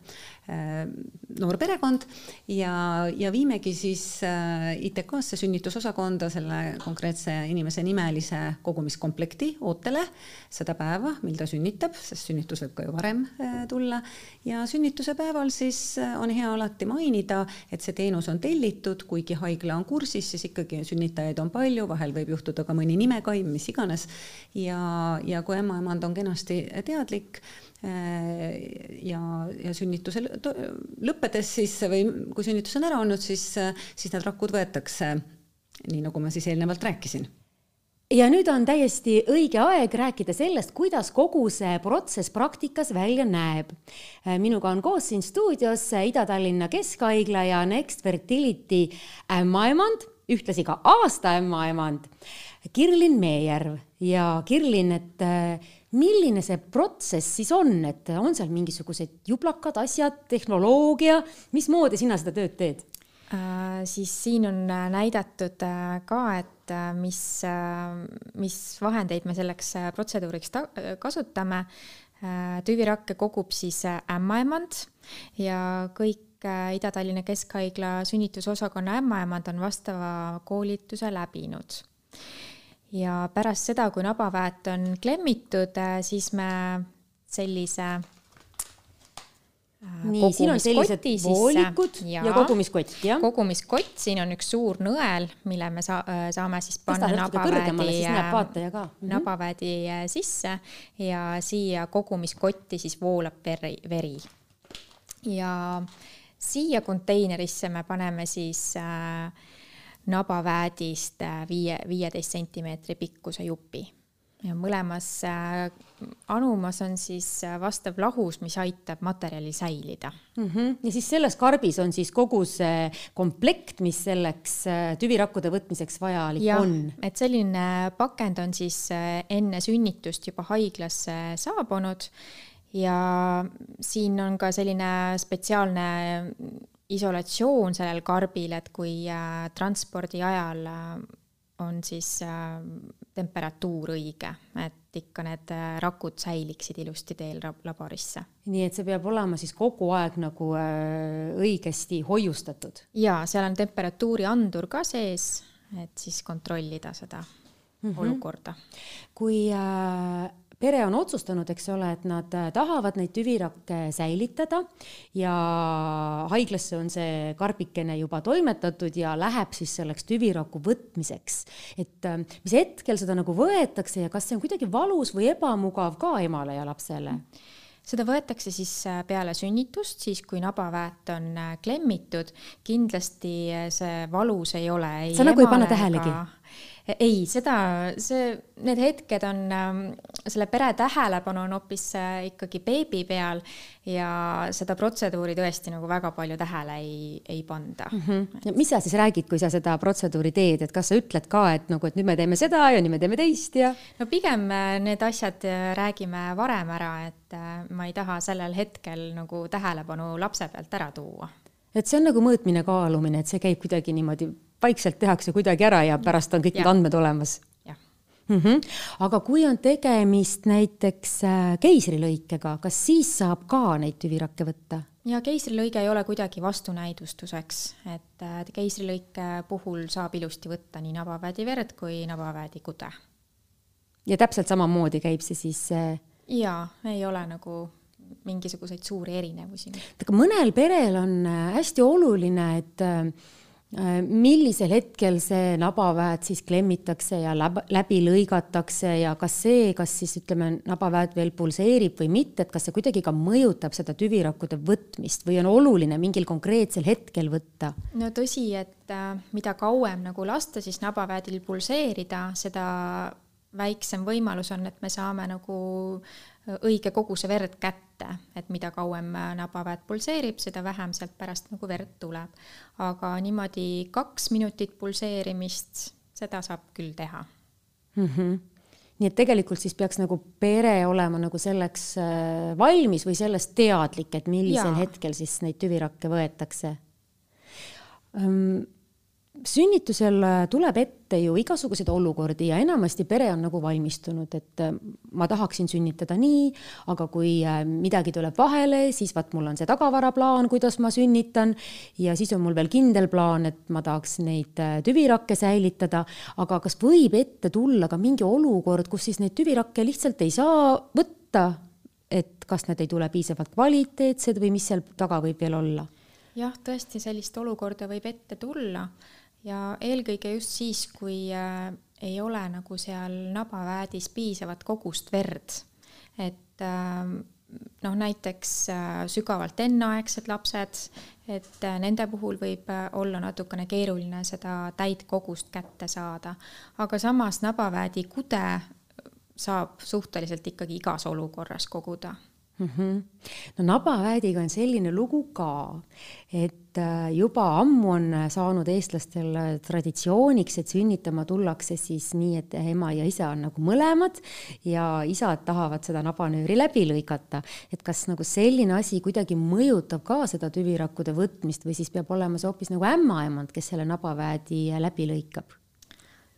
noor perekond ja, ja viimegi siis ITK-sse sünnitusosakonda selle konkreetse inimese nimelise kogumiskomplekti ootele seda päeva, mil ta sünnitab, sest sünnitus võib ka ju varem tulla ja sünnituse päeval siis on hea alati mainida, et see teenus on tellitud, kuigi haigla on kursis, siis ikkagi sünnitajaid on palju, vahel võib juhtuda ka mõni nimekaim, mis iganes. ja, ja kui ämmaemand on kenasti teadlik äh, ja, ja sünnituse lõppedes siis või kui sünnitus on ära olnud, siis, siis need rakud võetakse, nii nagu ma siis eelnevalt rääkisin ja nüüd on täiesti õige aeg rääkida sellest, kuidas kogu see protsess praktikas välja näeb. Äh, minuga on koos siin stuudios Ida-Tallinna Keskhaigla ja Next Fertility ämmaemand ühtlasi ka aasta ämmaemand Kirlin Meejärv ja Kirlin, et äh, milline see protsess siis on, et on seal mingisugused jublakad asjad, tehnoloogia, mismoodi sina seda tööd teed äh,? siis siin on äh, näidatud äh, ka, et mis, mis vahendeid me selleks protseduuriks kasutame. tüvirakke kogub siis ämmaemand ja kõik Ida-Tallinna Keskhaigla sünnitusosakonna ämmaemand on vastava koolituse läbinud. Ja pärast seda, kui nabaväet on klemmitud, siis me sellise äh, nii, siin on sellised voolikud ja, ja kogumiskott, jah? kogumiskott, siin on üks suur nõel, mille me saa-, äh, saame siis panna nabaväädi, mhm. nabaväädi äh, sisse ja siia kogumiskotti siis voolab veri, veri. ja äh, siia konteinerisse me paneme siis äh, nabaväädist äh, viie, viieteist sentimeetri pikkuse jupi ja mõlemas äh, anumas on siis äh, vastav lahus, mis aitab materjalil säilida mm. -hmm. ja siis selles karbis on siis kogu see komplekt, mis selleks tüvirakkude võtmiseks vajalik ja, on. et selline pakend on siis enne sünnitust juba haiglasse saabunud ja siin on ka selline spetsiaalne isolatsioon sellel karbil, et kui äh, transpordi ajal äh, on siis äh, temperatuur õige, et ikka need rakud säiliksid ilusti teel laborisse. nii et see peab olema siis kogu aeg nagu õigesti hoiustatud? jaa, seal on temperatuuriandur ka sees, et siis kontrollida seda mm -hmm. olukorda. kui äh, pere on otsustanud, eks ole, et nad äh, tahavad neid tüvirakke säilitada ja haiglasse on see karbikene juba toimetatud ja läheb siis selleks tüviraku võtmiseks. et äh, mis hetkel seda nagu võetakse ja kas see on kuidagi valus või ebamugav ka emale ja lapsele? seda võetakse siis äh, peale sünnitust, siis kui nabaväet on klemmitud, kindlasti see valus ei ole. sa nagu ei pane tähelegi? Ei, seda, see, need hetked on, ähm, selle pere tähelepanu on hoopis äh, ikkagi beebi peal ja seda protseduuri tõesti nagu väga palju tähele ei, ei panda mm. -hmm. mis sa siis räägid, kui sa seda protseduuri teed, et kas sa ütled ka, et nagu, et nüüd me teeme seda ja nüüd me teeme teist ja? no pigem äh, need asjad äh, räägime varem ära, et ma ei taha sellel hetkel nagu tähelepanu lapse pealt ära tuua et see on nagu mõõtmine, kaalumine, et see käib kuidagi niimoodi vaikselt tehakse kuidagi ära ja pärast on kõik ja. need andmed olemas. Mm -hmm. aga kui on tegemist näiteks äh, keisrilõikega, kas siis saab ka neid tüvirakke võtta? ja keisrilõige ei ole kuidagi vastunäidustuseks, et äh, keisrilõike puhul saab ilusti võtta nii nabaväedi verd kui nabaväedi kude. ja täpselt samamoodi käib see siis? Äh, jaa, ei ole nagu mingisuguseid suuri erinevusi. aga mõnel perel on hästi oluline, et Äh, millisel hetkel see nabaväed siis klemmitakse ja läbi lõigatakse ja kas see, kas siis ütleme, nabaväed veel pulseerib või mitte, et kas see kuidagi ka mõjutab seda tüvirakkude võtmist või on oluline mingil konkreetsel hetkel võtta? no tõsi, et äh, mida kauem nagu lasta siis nabaväedil pulseerida, seda väiksem võimalus on, et me saame nagu õige koguse verd kätte, et mida kauem nabaväed pulseerib, seda vähem sealt pärast nagu verd tuleb. aga niimoodi kaks minutit pulseerimist, seda saab küll teha mm. -hmm. nii et tegelikult siis peaks nagu pere olema nagu selleks äh, valmis või sellest teadlik, et millisel ja. hetkel siis neid tüvirakke võetakse sünnitusel äh, tuleb ette ju igasuguseid olukordi ja enamasti pere on nagu valmistunud, et äh, ma tahaksin sünnitada nii, aga kui äh, midagi tuleb vahele, siis vaat mul on see tagavaraplaan, kuidas ma sünnitan ja siis on mul veel kindel plaan, et ma tahaks neid tüvirakke säilitada, aga kas võib ette tulla ka mingi olukord, kus siis neid tüvirakke lihtsalt ei saa võtta, et kas need ei tule piisavalt kvaliteetsed või mis seal taga võib veel olla? jah, tõesti sellist olukorda võib ette tulla ja eelkõige just siis, kui äh, ei ole nagu seal nabaväedis piisavat kogust verd, et äh, noh, näiteks äh, sügavalt enneaegsed lapsed, et äh, nende puhul võib äh, olla natukene keeruline seda täit kogust kätte saada, aga samas nabaväedi kude saab suhteliselt ikkagi igas olukorras koguda mm. -hmm. no nabaväediga on selline lugu ka, et äh, juba ammu on saanud eestlastel traditsiooniks, et sünnitama tullakse siis nii, et ema ja isa on nagu mõlemad ja isad tahavad seda nabanööri läbi lõigata. et kas nagu selline asi kuidagi mõjutab ka seda tüvirakkude võtmist või siis peab olema see hoopis nagu ämmaemand, kes selle nabaväedi läbi lõikab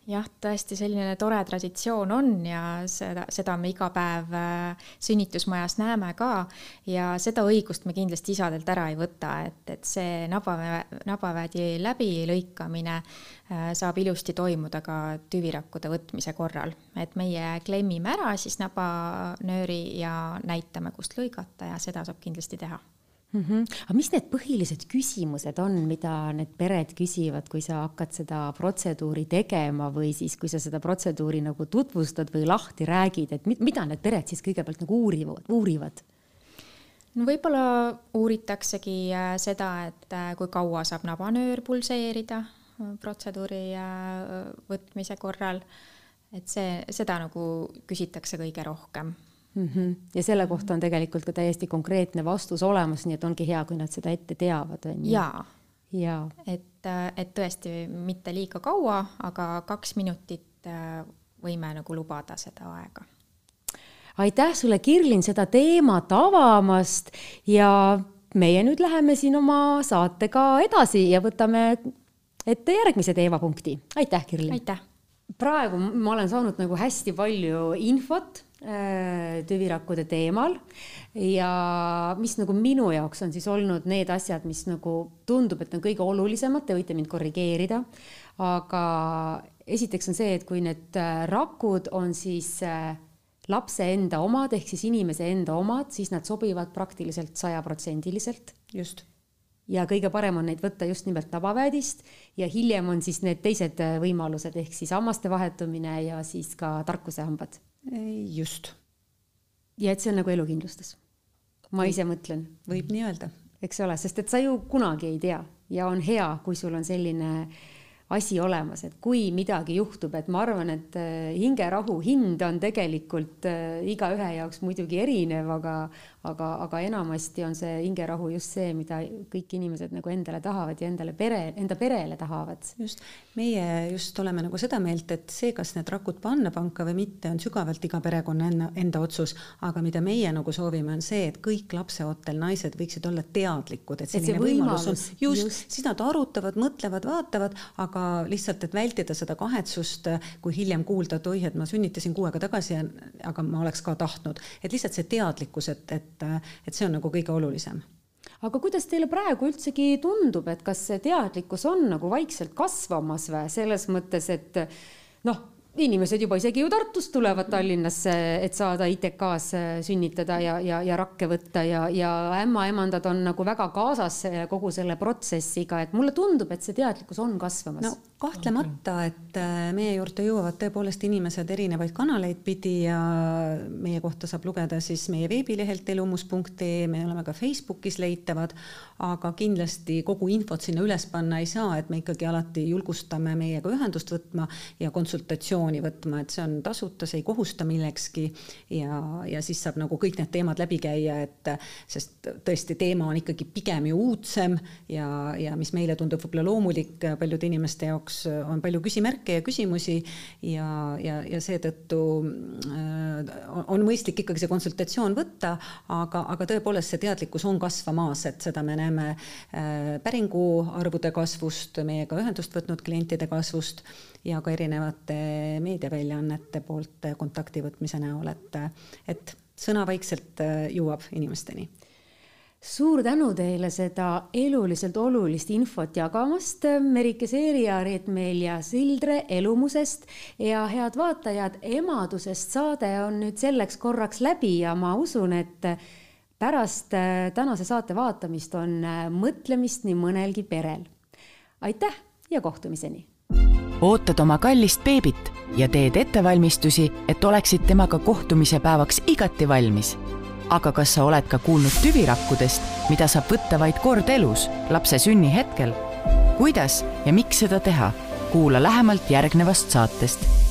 jah, tõesti selline tore traditsioon on ja seda, seda me iga päev äh, sünnitusmajas näeme ka ja seda õigust me kindlasti isadelt ära ei võta, et, et see nabaväe, nabaväedi läbilõikamine äh, saab ilusti toimuda ka tüvirakkude võtmise korral, et meie klemmime ära siis nabanööri ja näitame, kust lõigata ja seda saab kindlasti teha mm. -hmm. aga mis need põhilised küsimused on, mida need pered küsivad, kui sa hakkad seda protseduuri tegema või siis, kui sa seda protseduuri nagu tutvustad või lahti räägid, et mida need pered siis kõigepealt nagu uurivad, uurivad? no võib-olla uuritaksegi äh, seda, et äh, kui kaua saab nabanöör pulseerida äh, protseduuri võtmise korral, et see, seda nagu küsitakse kõige rohkem mm. -hmm. ja selle kohta on tegelikult ka täiesti konkreetne vastus olemas, nii et ongi hea, kui nad seda ette teavad, on ju. jaa ja.. et, et tõesti mitte liiga kaua, aga kaks minutit äh, võime nagu lubada seda aega. aitäh sulle, Kirlin, seda teemat avamast ja meie nüüd läheme siin oma saatega edasi ja võtame ette järgmise teemapunkti. aitäh, Kirlin! aitäh! praegu ma olen saanud nagu hästi palju infot äh, tüvirakkude teemal ja mis nagu minu jaoks on siis olnud need asjad, mis nagu tundub, et on kõige olulisemad, te võite mind korrigeerida. aga esiteks on see, et kui need äh, rakud on siis äh, lapse enda omad ehk siis inimese enda omad, siis nad sobivad praktiliselt sajaprotsendiliselt. just ja kõige parem on neid võtta just nimelt tabaväedist ja hiljem on siis need teised äh, võimalused ehk siis hammaste vahetumine ja siis ka tarkusehambad. Just. ja et see on nagu elukindlustus. ma ise mõtlen. võib nii öelda. eks ole, sest et sa ju kunagi ei tea ja on hea, kui sul on selline asi olemas, et kui midagi juhtub, et ma arvan, et äh, hingerahu hind on tegelikult äh, igaühe jaoks muidugi erinev, aga, aga, aga enamasti on see hingerahu just see, mida kõik inimesed nagu endale tahavad ja endale pere, enda perele tahavad. just, meie just oleme nagu seda meelt, et see, kas need rakud panna panka või mitte, on sügavalt iga perekonna enda, enda otsus, aga mida meie nagu soovime, on see, et kõik lapseootel naised võiksid olla teadlikud, et selline võimalus on, just, just., siis nad arutavad, mõtlevad, vaatavad, aga lihtsalt, et vältida seda kahetsust, kui hiljem kuulda, et oih, et ma sünnitasin kuu aega tagasi, aga ma oleks ka tahtnud, et lihtsalt see teadlikkus, et, et, et see on nagu kõige olulisem. Aga kuidas teile praegu üldsegi tundub, et kas see teadlikkus on nagu vaikselt kasvamas või selles mõttes, et noh inimesed juba isegi ju Tartust tulevad Tallinnasse, et saada ITK-s äh, sünnitada ja, ja, ja rakke võtta ja, ja ämmaemandad on nagu väga kaasas kogu selle protsessiga, et mulle tundub, et see teadlikkus on kasvamas. no kahtlemata, et äh, meie juurde jõuavad tõepoolest inimesed erinevaid kanaleid pidi ja meie kohta saab lugeda siis meie veebilehelt elumus.ee, me oleme ka Facebookis leitavad, aga kindlasti kogu infot sinna üles panna ei saa, et me ikkagi alati julgustame meiega ühendust võtma ja konsultatsiooni võtma, et see on tasuta, see ei kohusta millekski ja, ja siis saab nagu kõik need teemad läbi käia, et sest tõesti, teema on ikkagi pigem ju uudsem ja, ja mis meile tundub võib-olla loomulik, paljude inimeste jaoks on palju küsimärke ja küsimusi ja, ja, ja seetõttu äh, on mõistlik ikkagi see konsultatsioon võtta, aga, aga tõepoolest see teadlikkus on kasvamas, et seda me näeme äh, päringuarvude kasvust, meiega ühendust võtnud klientide kasvust ja ka erinevate meediaväljaannete poolt kontakti võtmise näol, et, et sõna vaikselt jõuab inimesteni suur tänu teile seda eluliselt olulist infot jagamast, Merike Seeri-Jaar, Reet-Meelja Sildre Elumusest ja head vaatajad, emadusest saade on nüüd selleks korraks läbi ja ma usun, et pärast äh, tänase saate vaatamist on äh, mõtlemist nii mõnelgi perel. aitäh ja kohtumiseni! Ootad oma kallist beebit ja teed ettevalmistusi, et oleksid temaga kohtumise päevaks igati valmis aga kas sa oled ka kuulnud tüvirakkudest, mida saab võtta vaid kord elus, lapse sünnihetkel? kuidas ja miks seda teha? kuula lähemalt järgnevast saatest